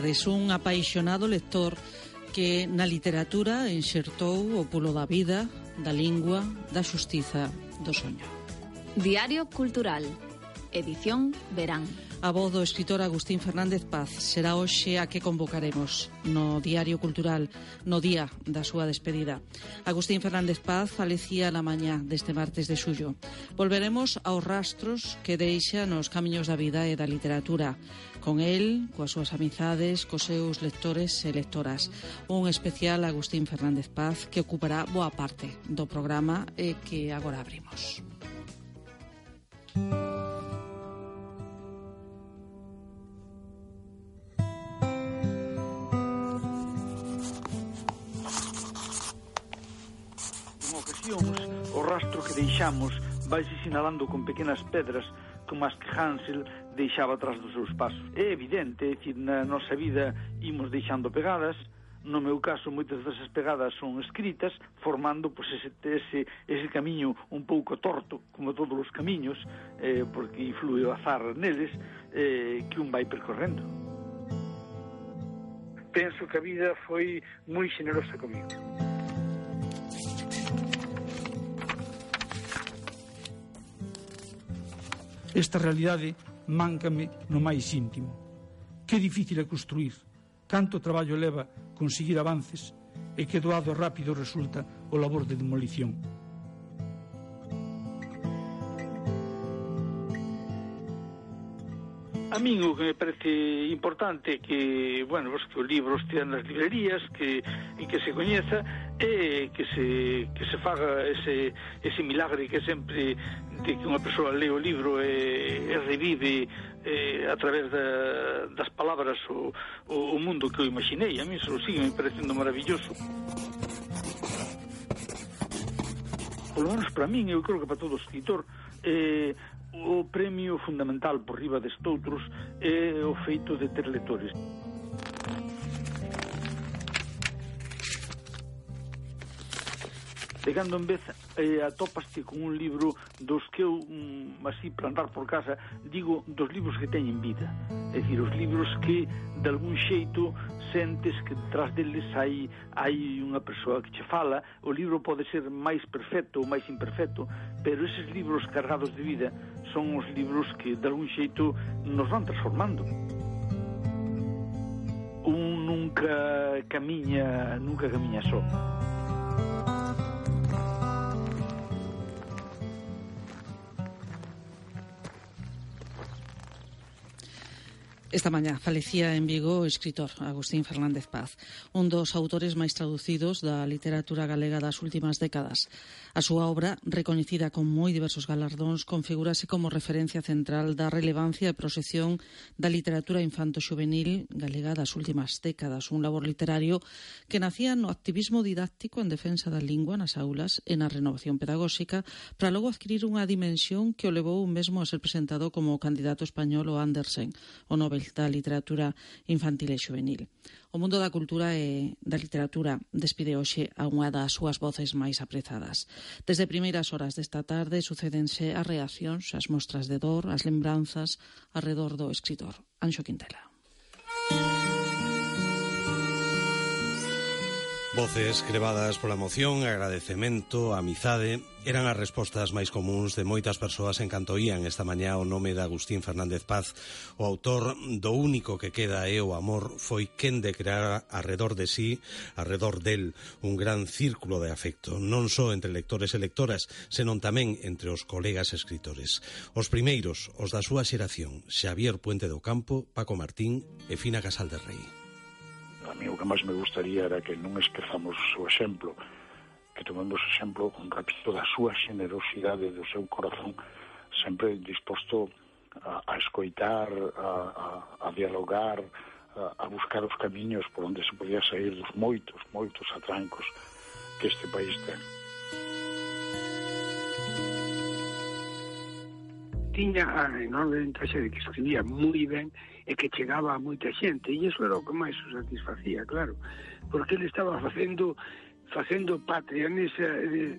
tardes. Un apaixonado lector que na literatura enxertou o pulo da vida, da lingua, da xustiza, do soño. Diario Cultural, edición Verán. A voz do escritor Agustín Fernández Paz será hoxe a que convocaremos no Diario Cultural no día da súa despedida. Agustín Fernández Paz falecía na mañá deste martes de xullo. Volveremos aos rastros que deixa nos camiños da vida e da literatura. Con el, coas súas amizades, cos seus lectores e lectoras. Un especial Agustín Fernández Paz que ocupará boa parte do programa e que agora abrimos. Música ocasións, o rastro que deixamos vaise sinalando con pequenas pedras como as que Hansel deixaba atrás dos seus pasos. É evidente, é dicir, na nosa vida imos deixando pegadas, no meu caso moitas desas pegadas son escritas formando pois, ese, ese, ese camiño un pouco torto como todos os camiños eh, porque influe o azar neles eh, que un vai percorrendo. Penso que a vida foi moi xenerosa comigo. Esta realidade máncame no máis íntimo. Que difícil é construir, canto traballo leva conseguir avances e que doado rápido resulta o labor de demolición. A min o que me parece importante que, bueno, vos que os libros tean nas librerías, que e que se coñeza e que se, que se faga ese, ese milagre que sempre de que unha persoa lee o libro e, e revive eh, a través da, das palabras o, o, o mundo que eu imaginei. A mí eso sigue me parecendo maravilloso. Polo menos para min, eu creo que para todo escritor, eh, o premio fundamental por riba destoutros é o feito de ter lectores. de cando en vez eh, atopaste con un libro dos que eu mm, así plantar por casa digo dos libros que teñen vida. É dicir, os libros que de algún xeito sentes que tras deles hai, hai unha persoa que che fala. O libro pode ser máis perfecto ou máis imperfecto pero eses libros cargados de vida son os libros que de algún xeito nos van transformando. Un nunca camiña nunca camiña só. Esta mañá falecía en Vigo o escritor Agustín Fernández Paz, un dos autores máis traducidos da literatura galega das últimas décadas. A súa obra, recoñecida con moi diversos galardóns, configurase como referencia central da relevancia e proxección da literatura infanto-xuvenil galega das últimas décadas, un labor literario que nacía no activismo didáctico en defensa da lingua nas aulas e na renovación pedagóxica, para logo adquirir unha dimensión que o levou mesmo a ser presentado como candidato español o Andersen, o Nobel da literatura infantil e juvenil. O mundo da cultura e da literatura despide hoxe a unha das súas voces máis aprezadas. Desde primeiras horas desta tarde sucédense as reaccións, as mostras de dor, as lembranzas arredor do escritor Anxo Quintela. Música Voces crevadas pola emoción, agradecemento, amizade eran as respostas máis comuns de moitas persoas en canto ían esta mañá o nome de Agustín Fernández Paz, o autor do único que queda é o amor foi quen de crear arredor de sí, arredor del, un gran círculo de afecto, non só entre lectores e lectoras, senón tamén entre os colegas escritores. Os primeiros, os da súa xeración, Xavier Puente do Campo, Paco Martín e Fina Casal de Rei a mí o que máis me gustaría era que non esquezamos o seu exemplo, que tomemos exemplo, repito, da súa generosidade, do seu corazón, sempre disposto a, a escoitar, a, a, a dialogar, a, a buscar os camiños por onde se podía sair dos moitos, moitos atrancos que este país ten. Tiña a enorme ventaxa de que escribía moi ben e que chegaba a moita xente e iso era o que máis o satisfacía, claro porque ele estaba facendo facendo patria nesa,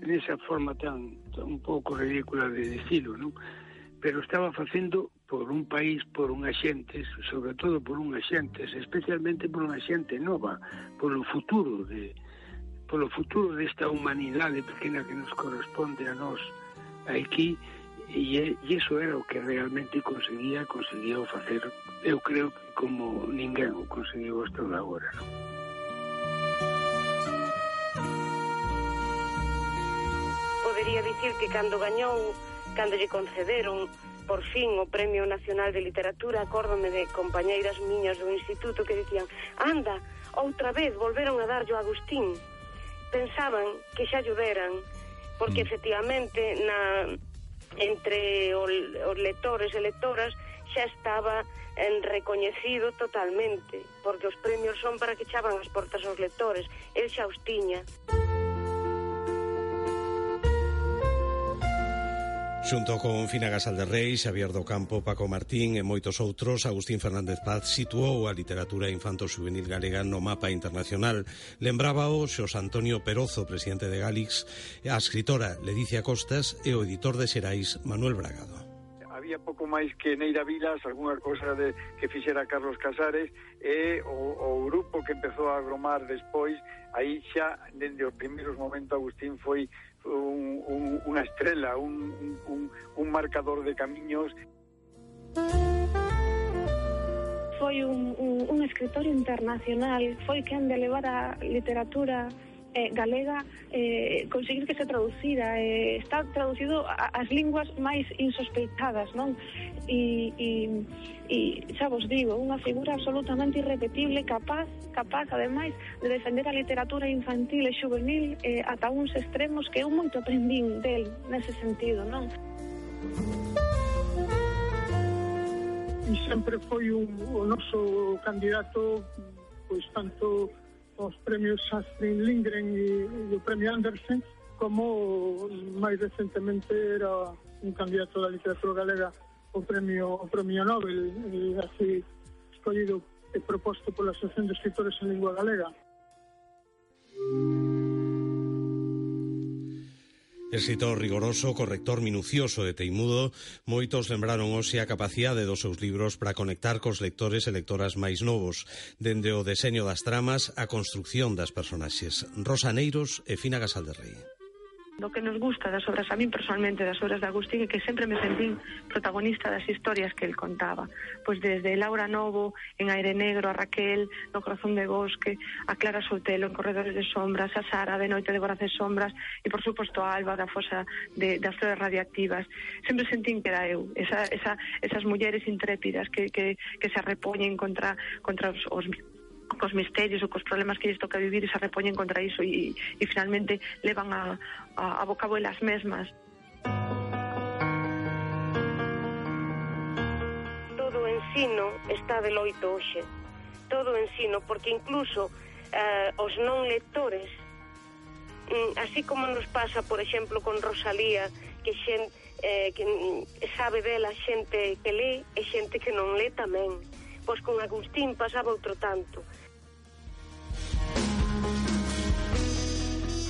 nesa forma tan, tan un pouco ridícula de dicilo, non? pero estaba facendo por un país, por unha xente, sobre todo por unha xente, especialmente por unha xente nova, polo futuro de polo futuro desta humanidade pequena que nos corresponde a nós aquí, E, e iso era o que realmente conseguía, conseguía facer, eu creo que como ninguén o conseguiu hasta agora, non? podería dicir que cando gañou, cando lle concederon por fin o Premio Nacional de Literatura, acórdome de compañeiras miñas do instituto que dicían anda, outra vez volveron a darlle a Agustín. Pensaban que xa llo deran, porque mm. efectivamente na, entre os lectores e lectoras xa estaba en recoñecido totalmente, porque os premios son para que chaban as portas aos lectores, el xa os tiña. Música Xunto con Fina Gasal de Rei, Xavier do Campo, Paco Martín e moitos outros, Agustín Fernández Paz situou a literatura infanto-juvenil galega no mapa internacional. Lembrábao Xos Antonio Perozo, presidente de Galix, a escritora Ledicia Costas e o editor de Xerais Manuel Bragado había pouco máis que Neira Vilas, algunha cousa de que fixera Carlos Casares e o, o grupo que empezou a agromar despois, aí xa dende os primeiros momentos Agustín foi un, un, unha estrela, un, un, marcador de camiños. Foi un, un, un escritor internacional, foi quen de levar a literatura eh, galega eh, conseguir que se traducira eh, está traducido a, as linguas máis insospeitadas non? E, e, e xa vos digo unha figura absolutamente irrepetible capaz capaz ademais de defender a literatura infantil e juvenil eh, ata uns extremos que eu moito aprendín del nese sentido non? E sempre foi un, o noso candidato pois tanto os premios Astrid Lindgren e, e o premio Andersen, como máis recentemente era un candidato da literatura galega o premio o premio Nobel e así escollido e proposto pola Asociación de Escritores en Lingua Galega. Escritor rigoroso, corrector minucioso de Teimudo, moitos lembraron hoxe a capacidade dos seus libros para conectar cos lectores e lectoras máis novos, dende o deseño das tramas á construción das personaxes. Rosaneiros e Fina Gasal de Rei do que nos gusta das obras a min personalmente das obras de Agustín e que sempre me sentín protagonista das historias que el contaba. Pois desde Laura Novo en Aire Negro a Raquel no Corazón de Bosque a Clara Sotelo en Corredores de Sombras a Sara de Noite de Voraz de Sombras e por suposto a Alba da Fosa de, das Flores Radiactivas. Sempre sentín que era eu esa, esa, esas mulleres intrépidas que, que, que se repoñen contra, contra os, os cos misterios ou cos problemas que lles toca vivir e se repoñen contra iso e, e finalmente levan a, a, a bocabo elas mesmas. Todo o ensino está de loito hoxe. Todo o ensino, porque incluso eh, os non lectores, mm, así como nos pasa, por exemplo, con Rosalía, que xen, eh, que sabe dela xente que lê e xente que non lê tamén. Pois con Agustín pasaba outro tanto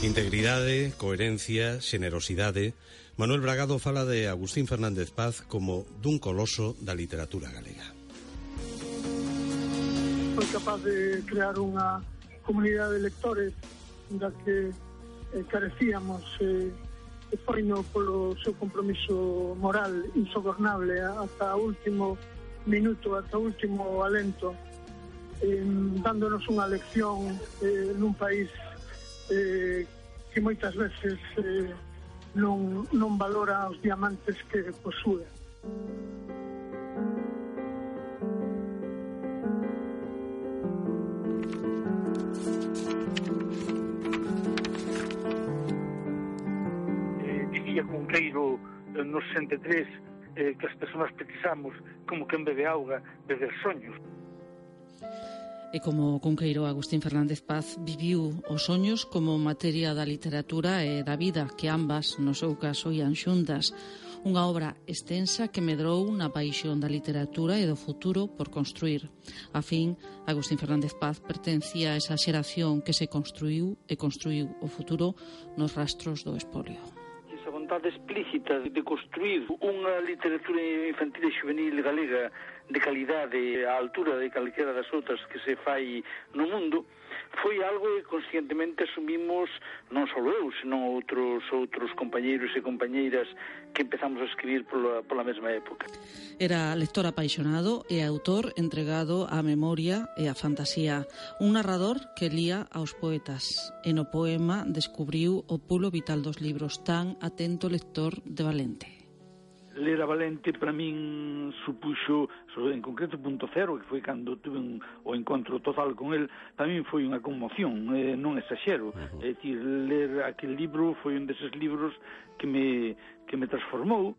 Integridade, coherencia, xenerosidade. Manuel Bragado fala de Agustín Fernández Paz como dun coloso da literatura galega. Foi capaz de crear unha comunidade de lectores da que eh, carecíamos eh, e foi no polo seu compromiso moral insobornable ata o último minuto, ata o último alento eh, dándonos unha lección eh, nun país eh, que moitas veces eh, non, non valora os diamantes que posúe. Eh, dicía Cunqueiro eh, nos 63 eh, que as persoas precisamos como quen bebe auga, beber soños. E como Cunqueiro Agustín Fernández Paz viviu os soños como materia da literatura e da vida, que ambas, no seu caso, ian xuntas. Unha obra extensa que medrou na paixón da literatura e do futuro por construir. A fin, Agustín Fernández Paz pertencía a esa xeración que se construiu e construiu o futuro nos rastros do espolio vontade explícita de construir unha literatura infantil e juvenil galega de calidade á altura de calquera das outras que se fai no mundo, foi algo que conscientemente asumimos non só eu, senón outros outros compañeiros e compañeiras que empezamos a escribir pola, pola mesma época. Era lector apaixonado e autor entregado á memoria e á fantasía, un narrador que lía aos poetas. E no poema descubriu o pulo vital dos libros tan atento lector de Valente. Lera Valente para min supuxo, en concreto punto cero, que foi cando tuve un, o encontro total con el, tamén foi unha conmoción, eh, non exaxero. Uh -huh. É dicir, ler aquel libro foi un deses libros que me, que me transformou.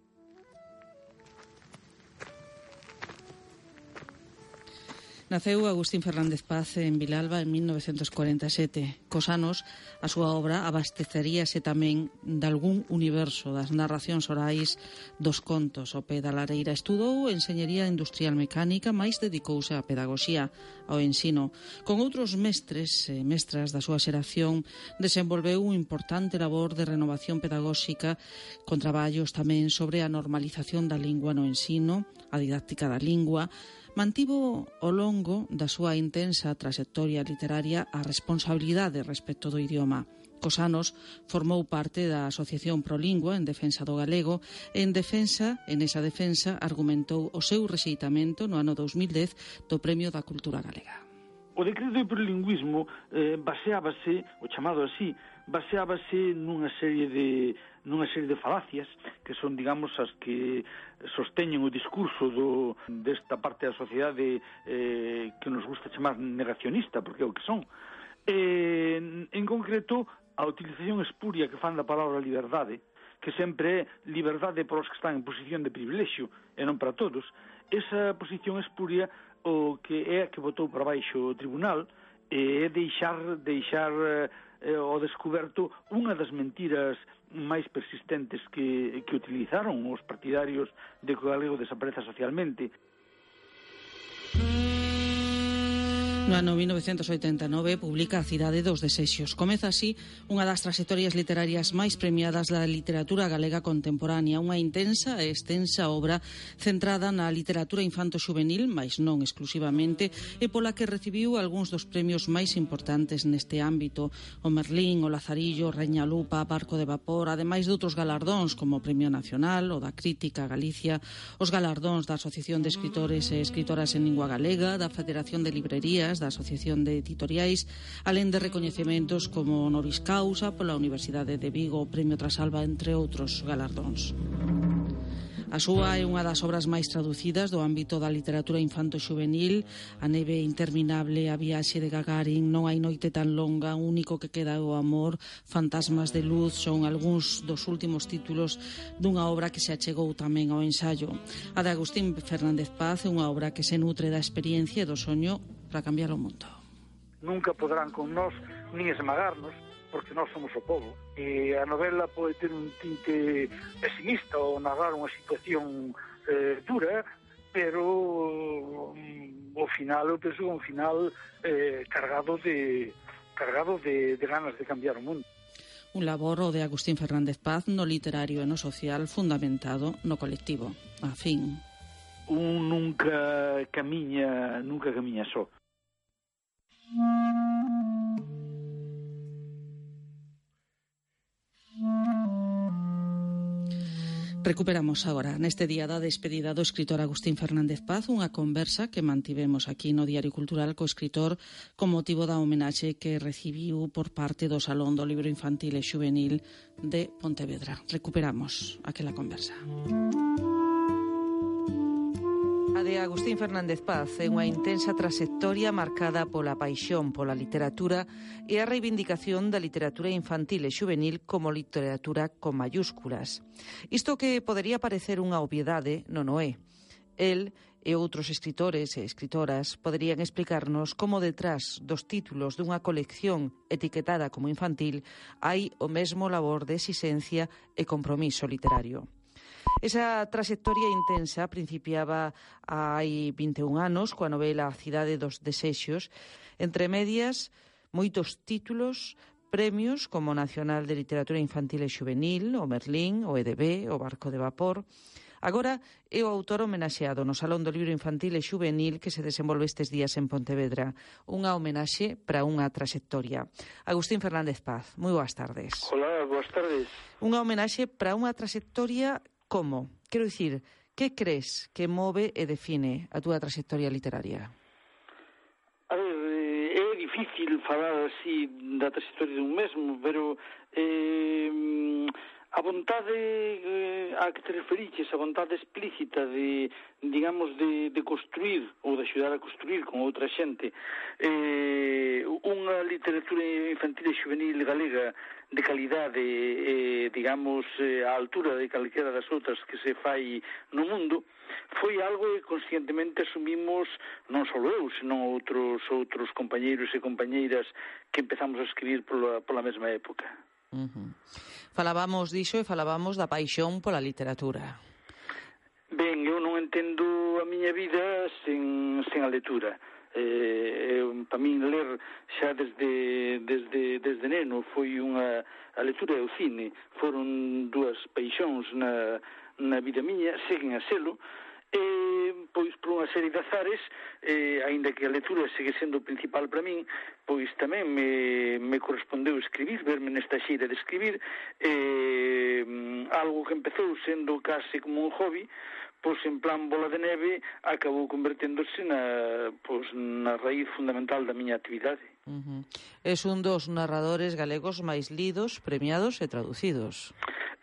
Naceu Agustín Fernández Paz en Vilalba en 1947. Cos anos, a súa obra abasteceríase tamén de algún universo das narracións orais dos contos. O pedalareira estudou enseñería industrial mecánica, máis dedicouse á pedagogía, ao ensino. Con outros mestres e mestras da súa xeración, desenvolveu un importante labor de renovación pedagóxica con traballos tamén sobre a normalización da lingua no ensino, a didáctica da lingua, mantivo ao longo da súa intensa trayectoria literaria a responsabilidade respecto do idioma. Cos anos formou parte da Asociación Prolingua en defensa do galego e en defensa, en esa defensa argumentou o seu rexeitamento no ano 2010 do Premio da Cultura Galega. O decreto de plurilingüismo eh, baseábase, o chamado así, baseábase nunha serie de nunha serie de falacias que son, digamos, as que sosteñen o discurso do, desta parte da sociedade eh, que nos gusta chamar negacionista, porque é o que son. Eh, en concreto, a utilización espuria que fan da palabra liberdade, que sempre é liberdade para os que están en posición de privilexio e non para todos, esa posición espuria o que é a que votou para baixo o tribunal eh, é deixar, deixar eh, eh, o descoberto unha das mentiras máis persistentes que, que utilizaron os partidarios de que o galego desapareza socialmente. No ano 1989 publica a Cidade dos Desexos. Comeza así unha das trayectorias literarias máis premiadas da literatura galega contemporánea, unha intensa e extensa obra centrada na literatura infanto-xuvenil, mais non exclusivamente, e pola que recibiu algúns dos premios máis importantes neste ámbito, o Merlín, o Lazarillo, Reñalupa, Barco de Vapor, ademais de outros galardóns como o Premio Nacional, o da Crítica Galicia, os galardóns da Asociación de Escritores e Escritoras en Lingua Galega, da Federación de Librerías, da Asociación de Editoriais, alén de recoñecementos como honoris causa pola Universidade de Vigo, Premio Trasalba, entre outros galardóns. A súa é unha das obras máis traducidas do ámbito da literatura infanto juvenil A neve interminable, a viaxe de Gagarin, non hai noite tan longa, o único que queda é o amor, fantasmas de luz son algúns dos últimos títulos dunha obra que se achegou tamén ao ensayo. A de Agustín Fernández Paz é unha obra que se nutre da experiencia e do soño para cambiar o mundo. Nunca podrán con nós nin esmagarnos, porque nós somos o povo. E a novela pode ter un tinte pesimista ou narrar unha situación eh, dura, pero mm, o final, eu penso un final eh, cargado de cargado de, de ganas de cambiar o mundo. Un laboro de Agustín Fernández Paz no literario e no social fundamentado no colectivo. A fin. Un nunca camiña, nunca camiña só. Recuperamos agora, neste día da despedida do escritor Agustín Fernández Paz, unha conversa que mantivemos aquí no Diario Cultural co escritor con motivo da homenaxe que recibiu por parte do Salón do Libro Infantil e Xuvenil de Pontevedra. Recuperamos aquela conversa. Música de Agustín Fernández Paz é unha intensa trasectoria marcada pola paixón pola literatura e a reivindicación da literatura infantil e juvenil como literatura con mayúsculas. Isto que podería parecer unha obviedade, non o é. El e outros escritores e escritoras poderían explicarnos como detrás dos títulos dunha colección etiquetada como infantil hai o mesmo labor de exigencia e compromiso literario. Esa trayectoria intensa principiaba hai 21 anos coa novela A cidade dos desexos, entre medias moitos títulos, premios como Nacional de Literatura Infantil e Xuvenil, o Merlín, o EDB, o Barco de Vapor. Agora é o autor homenaxeado no Salón do Libro Infantil e Xuvenil que se desenvolve estes días en Pontevedra. Unha homenaxe para unha trayectoria. Agustín Fernández Paz, moi boas tardes. Hola, boas tardes. Unha homenaxe para unha trayectoria como? Quero dicir, que crees que move e define a túa trayectoria literaria? A ver, eh, é difícil falar así da trayectoria dun mesmo, pero eh, A vontade eh, a que te referiches, a vontade explícita de, digamos, de, de construir ou de axudar a construir con outra xente eh, unha literatura infantil e juvenil galega de calidade, eh, digamos, eh, a altura de calquera das outras que se fai no mundo, foi algo que conscientemente asumimos non só eu, senón outros outros compañeiros e compañeiras que empezamos a escribir pola, pola mesma época. Uh -huh. Falábamos diso e falábamos da paixón pola literatura. Ben, eu non entendo a miña vida sen, sen a lectura. Eh, para min ler xa desde, desde, desde neno foi unha a lectura e o cine foron dúas paixóns na, na vida miña, seguen a selo e pois por unha serie de azares eh, aínda que a lectura segue sendo o principal para min pois tamén me, me correspondeu escribir, verme nesta xeira de escribir, eh, algo que empezou sendo case como un hobby, pois en plan bola de neve acabou converténdose na, pois, na raíz fundamental da miña actividade. Uh -huh. Es un dos narradores galegos máis lidos, premiados e traducidos.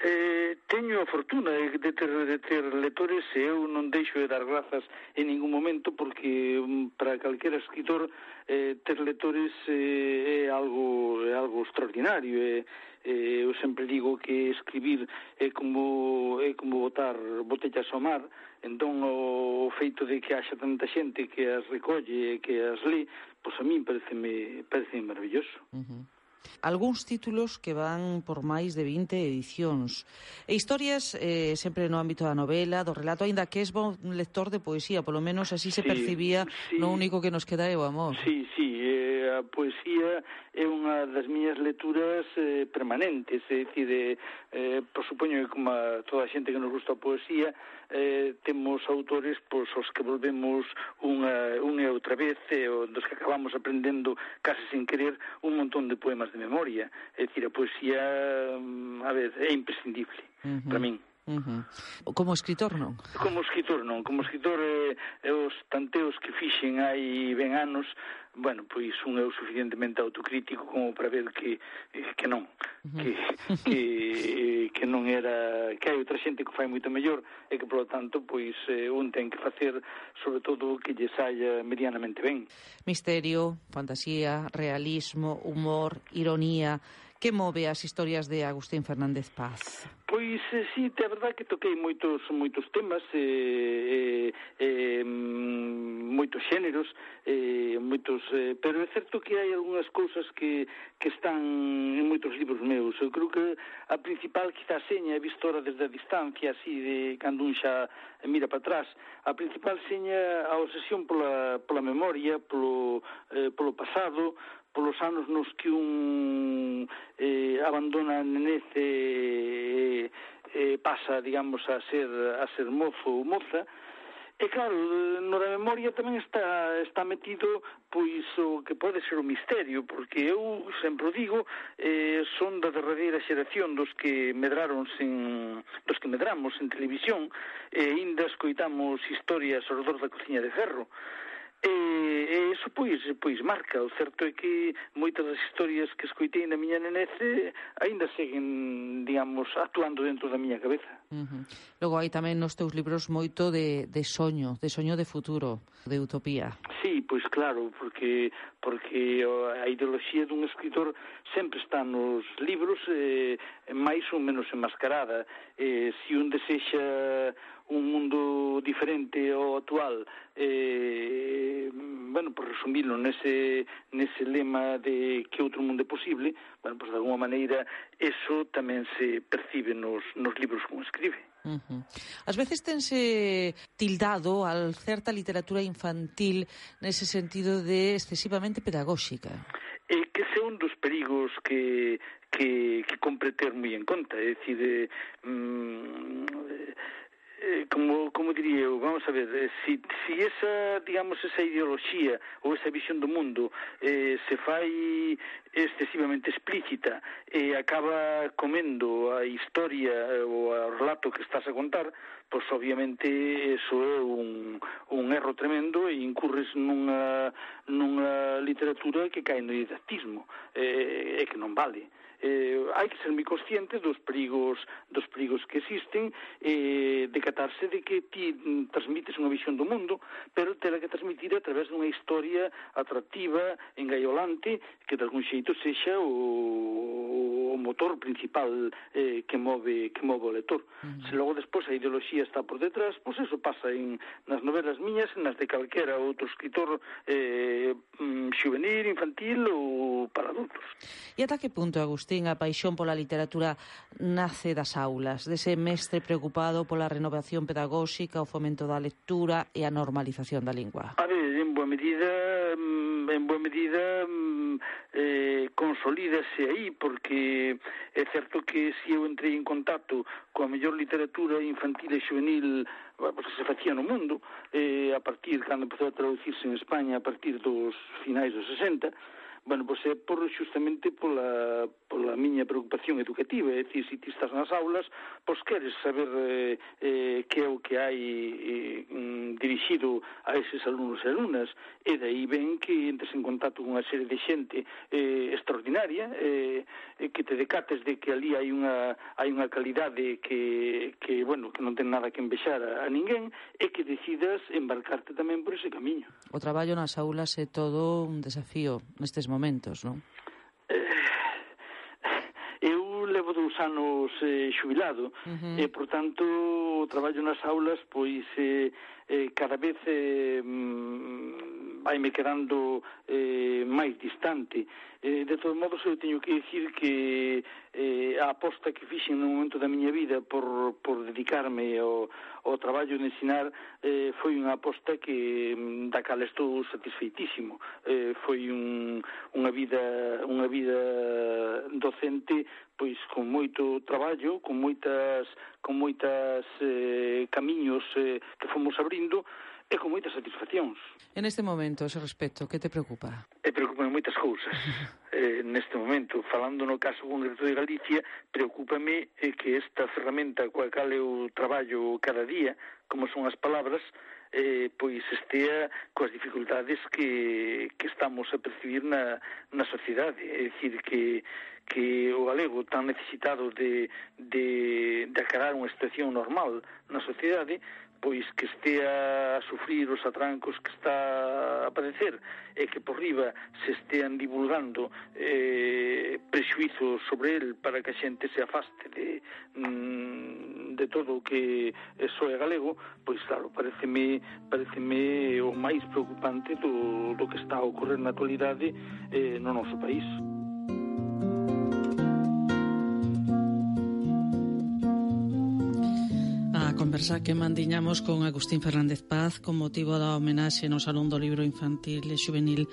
Eh, teño a fortuna de ter, de ter lectores e eu non deixo de dar grazas en ningún momento porque mm, para calquera escritor eh, ter lectores eh, é algo é algo extraordinario e eh, eu sempre digo que escribir é como é como botar botellas ao mar Entón, o feito de que haxa tanta xente que as recolle e que as lí, pois a min pareceme, parece maravilloso. Uh -huh. Algúns títulos que van por máis de 20 edicións. E historias eh, sempre no ámbito da novela, do relato, aínda que es bon lector de poesía, polo menos así se sí, percibía, sí, no único que nos queda é o amor. Sí, sí, eh, a poesía é unha das miñas lecturas eh, permanentes, é dicir, eh, eh, por supoño que como a toda a xente que nos gusta a poesía, eh, temos autores pois, os que volvemos unha, unha e outra vez, eh, dos que acabamos aprendendo case sin querer un montón de poemas de memoria. É dicir, a poesía, mm, a ver, é imprescindible uh -huh. para min. Uh -huh. Como escritor non? Como escritor non, como escritor eh, os tanteos que fixen hai ben anos, bueno, pois un eu suficientemente autocrítico como para ver que eh, que non, uh -huh. que que que non era que hai outra xente que fai moito mellor e que polo tanto pois eh, un ten que facer sobre todo que lle saia medianamente ben. Misterio, fantasía, realismo, humor, ironía, que move as historias de Agustín Fernández Paz? Pois eh, sí, é verdade que toquei moitos moitos temas eh, eh, eh mm, moitos xéneros eh, moitos, eh, pero é certo que hai algunhas cousas que, que están en moitos libros meus eu creo que a principal quizá seña é vistora desde a distancia así de cando un xa mira para atrás a principal seña a obsesión pola, pola memoria polo, eh, polo pasado polos anos nos que un eh, abandona a nenez e eh, pasa, digamos, a ser, a ser mozo ou moza, E claro, no da memoria tamén está, está metido pois o que pode ser o misterio, porque eu sempre o digo, eh, son da derradeira xeración dos que medraron sen, dos que medramos en televisión, e eh, ainda escoitamos historias ao redor da cociña de ferro. E, e iso, pois, pois marca. O certo é que moitas das historias que escoitei na miña nenece eh, aínda seguen, digamos, actuando dentro da miña cabeza. Uh -huh. Logo hai tamén nos teus libros moito de, de soño, de soño de futuro, de utopía. Sí, pois claro, porque porque a ideoloxía dun escritor sempre está nos libros eh, máis ou menos enmascarada. Eh, se un desexa un mundo diferente ao actual eh, bueno, por resumirlo nese, nese lema de que outro mundo é posible bueno, pois, pues de alguma maneira eso tamén se percibe nos, nos libros como escribe Uh -huh. As veces tense tildado a certa literatura infantil nese sentido de excesivamente pedagóxica. Eh, que é un dos perigos que, que, que compre ter moi en conta. É dicir, eh, mm, eh, como, como diría eu, vamos a ver, eh, si, si esa, digamos, esa ideoloxía ou esa visión do mundo eh, se fai excesivamente explícita e eh, acaba comendo a historia eh, ou o relato que estás a contar, pois obviamente eso é un, un erro tremendo e incurres nunha, nunha literatura que cae no didactismo, eh, e que non vale eh, hai que ser moi consciente dos perigos dos perigos que existen eh, decatarse de que ti mm, transmites unha visión do mundo pero tela que transmitir a través dunha historia atractiva, engaiolante que de algún xeito sexa o, o motor principal eh, que move que move o lector. Uh -huh. Se logo despois a ideoloxía está por detrás, pois eso pasa en nas novelas miñas, nas de calquera outro escritor eh, mm, xuvenil, infantil ou para adultos. E ata que punto, Agustín? Agustín, a paixón pola literatura nace das aulas, dese mestre preocupado pola renovación pedagóxica, o fomento da lectura e a normalización da lingua. A ver, en boa medida, mm, en boa medida mm, eh, consolídase aí, porque é certo que se eu entrei en contacto coa mellor literatura infantil e juvenil pues, que se facía no mundo, eh, a partir, cando empezou a traducirse en España, a partir dos finais dos 60, Bueno, pois é por, justamente pola, pola miña preocupación educativa, é dicir, se ti estás nas aulas, pois queres saber eh, eh, que é o que hai eh, mm, dirixido a eses alumnos e alumnas, e daí ven que entres en contacto con unha serie de xente eh, extraordinaria, eh, que te decates de que ali hai unha, hai unha calidade que, que, bueno, que non ten nada que envexar a, a ninguén, e que decidas embarcarte tamén por ese camiño. O traballo nas aulas é todo un desafío nestes momentos momentos, non? Eh, eu levo dous anos eh, xubilado uh -huh. e, por tanto, traballo nas aulas pois eh, eh, cada vez eh, mm, vaime quedando eh, máis distante. Eh, de todos modos, eu teño que dicir que eh, a aposta que fixen no momento da miña vida por, por dedicarme ao, ao traballo de ensinar eh, foi unha aposta que mm, da cal estou satisfeitísimo. Eh, foi un, unha vida unha vida docente pois con moito traballo, con moitas con moitas eh, camiños eh, que fomos abrindo e con moitas satisfaccións. En este momento, ese respecto, que te preocupa? E preocupan moitas cousas. eh, neste momento, falando no caso concreto de Galicia, preocúpame eh, que esta ferramenta coa cal eu traballo cada día, como son as palabras, eh, pois estea coas dificultades que, que estamos a percibir na, na sociedade. É dicir, que, que o galego tan necesitado de, de, de acarar unha situación normal na sociedade, pois que estea a sufrir os atrancos que está a padecer e que por riba se estean divulgando eh, prexuizos sobre el para que a xente se afaste de, mm, de todo o que só é galego, pois claro, pareceme, pareceme o máis preocupante do, do que está a ocorrer na actualidade eh, no noso país. conversa que mantiñamos con Agustín Fernández Paz con motivo da homenaxe no Salón do Libro Infantil e Juvenil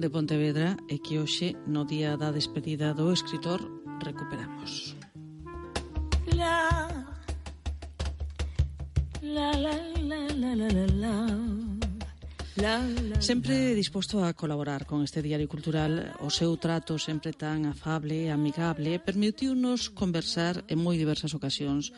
de Pontevedra e que hoxe, no día da despedida do escritor, recuperamos. La, la, la, la, la, la, la, la. La, la, sempre disposto a colaborar con este diario cultural, o seu trato sempre tan afable e amigable permitiu-nos conversar en moi diversas ocasións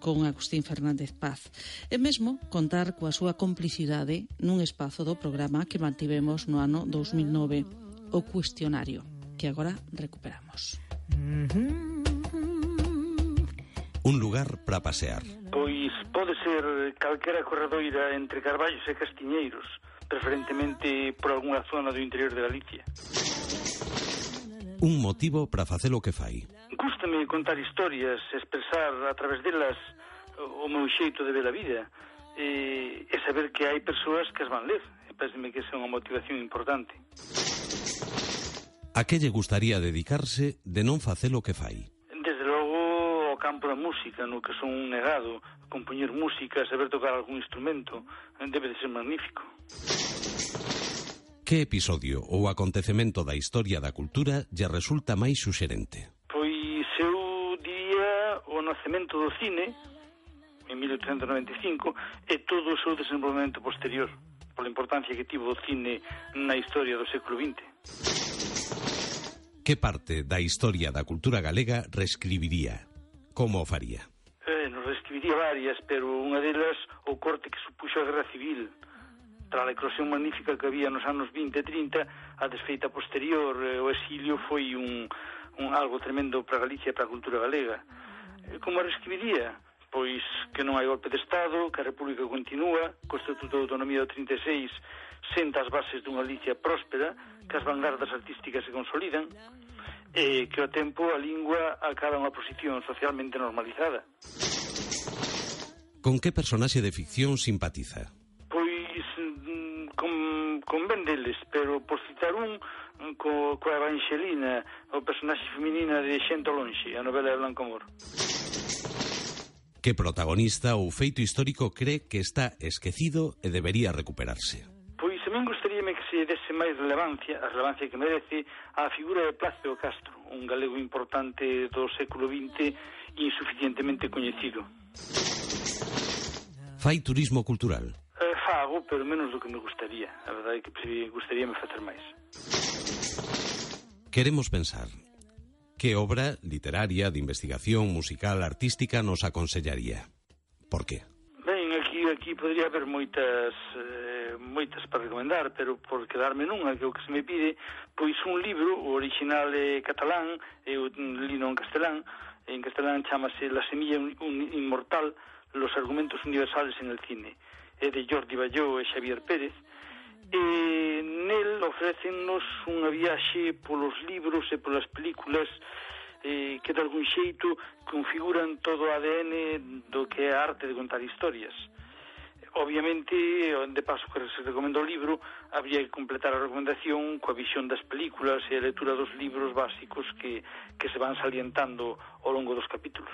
con Agustín Fernández Paz. E mesmo contar coa súa complicidade nun espazo do programa que mantivemos no ano 2009 o cuestionario que agora recuperamos. Un lugar para pasear. Pois pode ser calquera corredoira entre Carballos e Castiñeiros preferentemente por algunha zona do interior de Galicia. Un motivo para facer o que fai gustame contar historias, expresar a través delas eh, o meu xeito de ver a vida e, e saber que hai persoas que as van ler. E parece que esa é unha motivación importante. A que lle gustaría dedicarse de non facer o que fai? Desde logo o campo da música, no que son un negado, compoñer música, saber tocar algún instrumento, debe de ser magnífico. Que episodio ou acontecemento da historia da cultura lle resulta máis suxerente? nacemento do cine en 1895 e todo o seu desenvolvemento posterior pola importancia que tivo o cine na historia do século XX. Que parte da historia da cultura galega reescribiría? Como o faría? Eh, nos reescribiría varias, pero unha delas o corte que supuxo a Guerra Civil, tra a eclosión magnífica que había nos anos 20 e 30, a desfeita posterior, eh, o exilio foi un, un algo tremendo para Galicia e para a cultura galega como a reescribiría? Pois que non hai golpe de Estado, que a República continúa, co Estatuto de Autonomía do 36 senta as bases dunha Galicia próspera, que as vanguardas artísticas se consolidan, e que ao tempo a lingua acaba unha posición socialmente normalizada. Con que personaxe de ficción simpatiza? Pois mm, con, con ben deles, pero por citar un mm, co, coa Evangelina, o personaxe feminina de Xento Lonxe, a novela de Blanco Moro que protagonista ou feito histórico cree que está esquecido e debería recuperarse? Pois a min gustaríame que se dese máis relevancia, a relevancia que merece, a figura de Plácido Castro, un galego importante do século XX insuficientemente coñecido. Fai turismo cultural? Eh, fago, pero menos do que me gustaría. A verdade é que gustaríame facer máis. Queremos pensar, ¿Qué obra literaria, de investigación, musical, artística nos aconsellaría? Por qué? Ben, aquí, aquí podría haber moitas, eh, moitas para recomendar, pero por quedarme nunha, que o que se me pide, pois un libro, o original é catalán, eu lino en castelán, en castelán chamase La semilla un, un, inmortal, los argumentos universales en el cine, é de Jordi Balló e Xavier Pérez, E nel ofrecennos unha viaxe polos libros e polas películas eh, que de algún xeito configuran todo o ADN do que é a arte de contar historias. Obviamente, de paso que se recomendo o libro, habría que completar a recomendación coa visión das películas e a lectura dos libros básicos que, que se van salientando ao longo dos capítulos.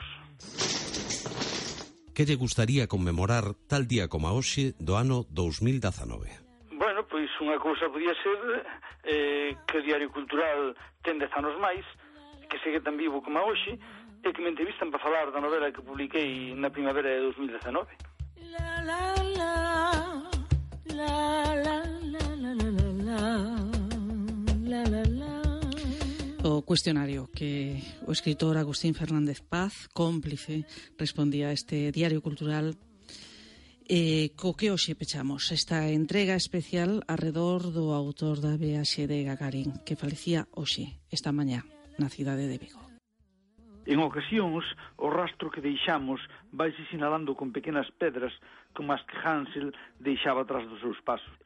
Que lle gustaría conmemorar tal día como a hoxe do ano 2019? pois unha cousa podía ser eh, que o Diario Cultural ten dez anos máis, que segue tan vivo como hoxe, e que me entrevistan para falar da novela que publiquei na primavera de 2019. La, la, la, la, la, la, la, la, la, la, la. O cuestionario que o escritor Agustín Fernández Paz, cómplice, respondía a este diario cultural Eh, co que hoxe pechamos esta entrega especial arredor do autor da viaxe de Gagarin, que falecía hoxe, esta mañá, na cidade de Vigo. En ocasións, o rastro que deixamos vaise sinalando con pequenas pedras como as que Hansel deixaba atrás dos seus pasos.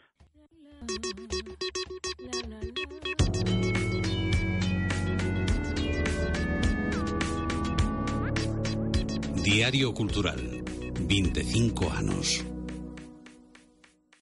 Diario Cultural 25 anos.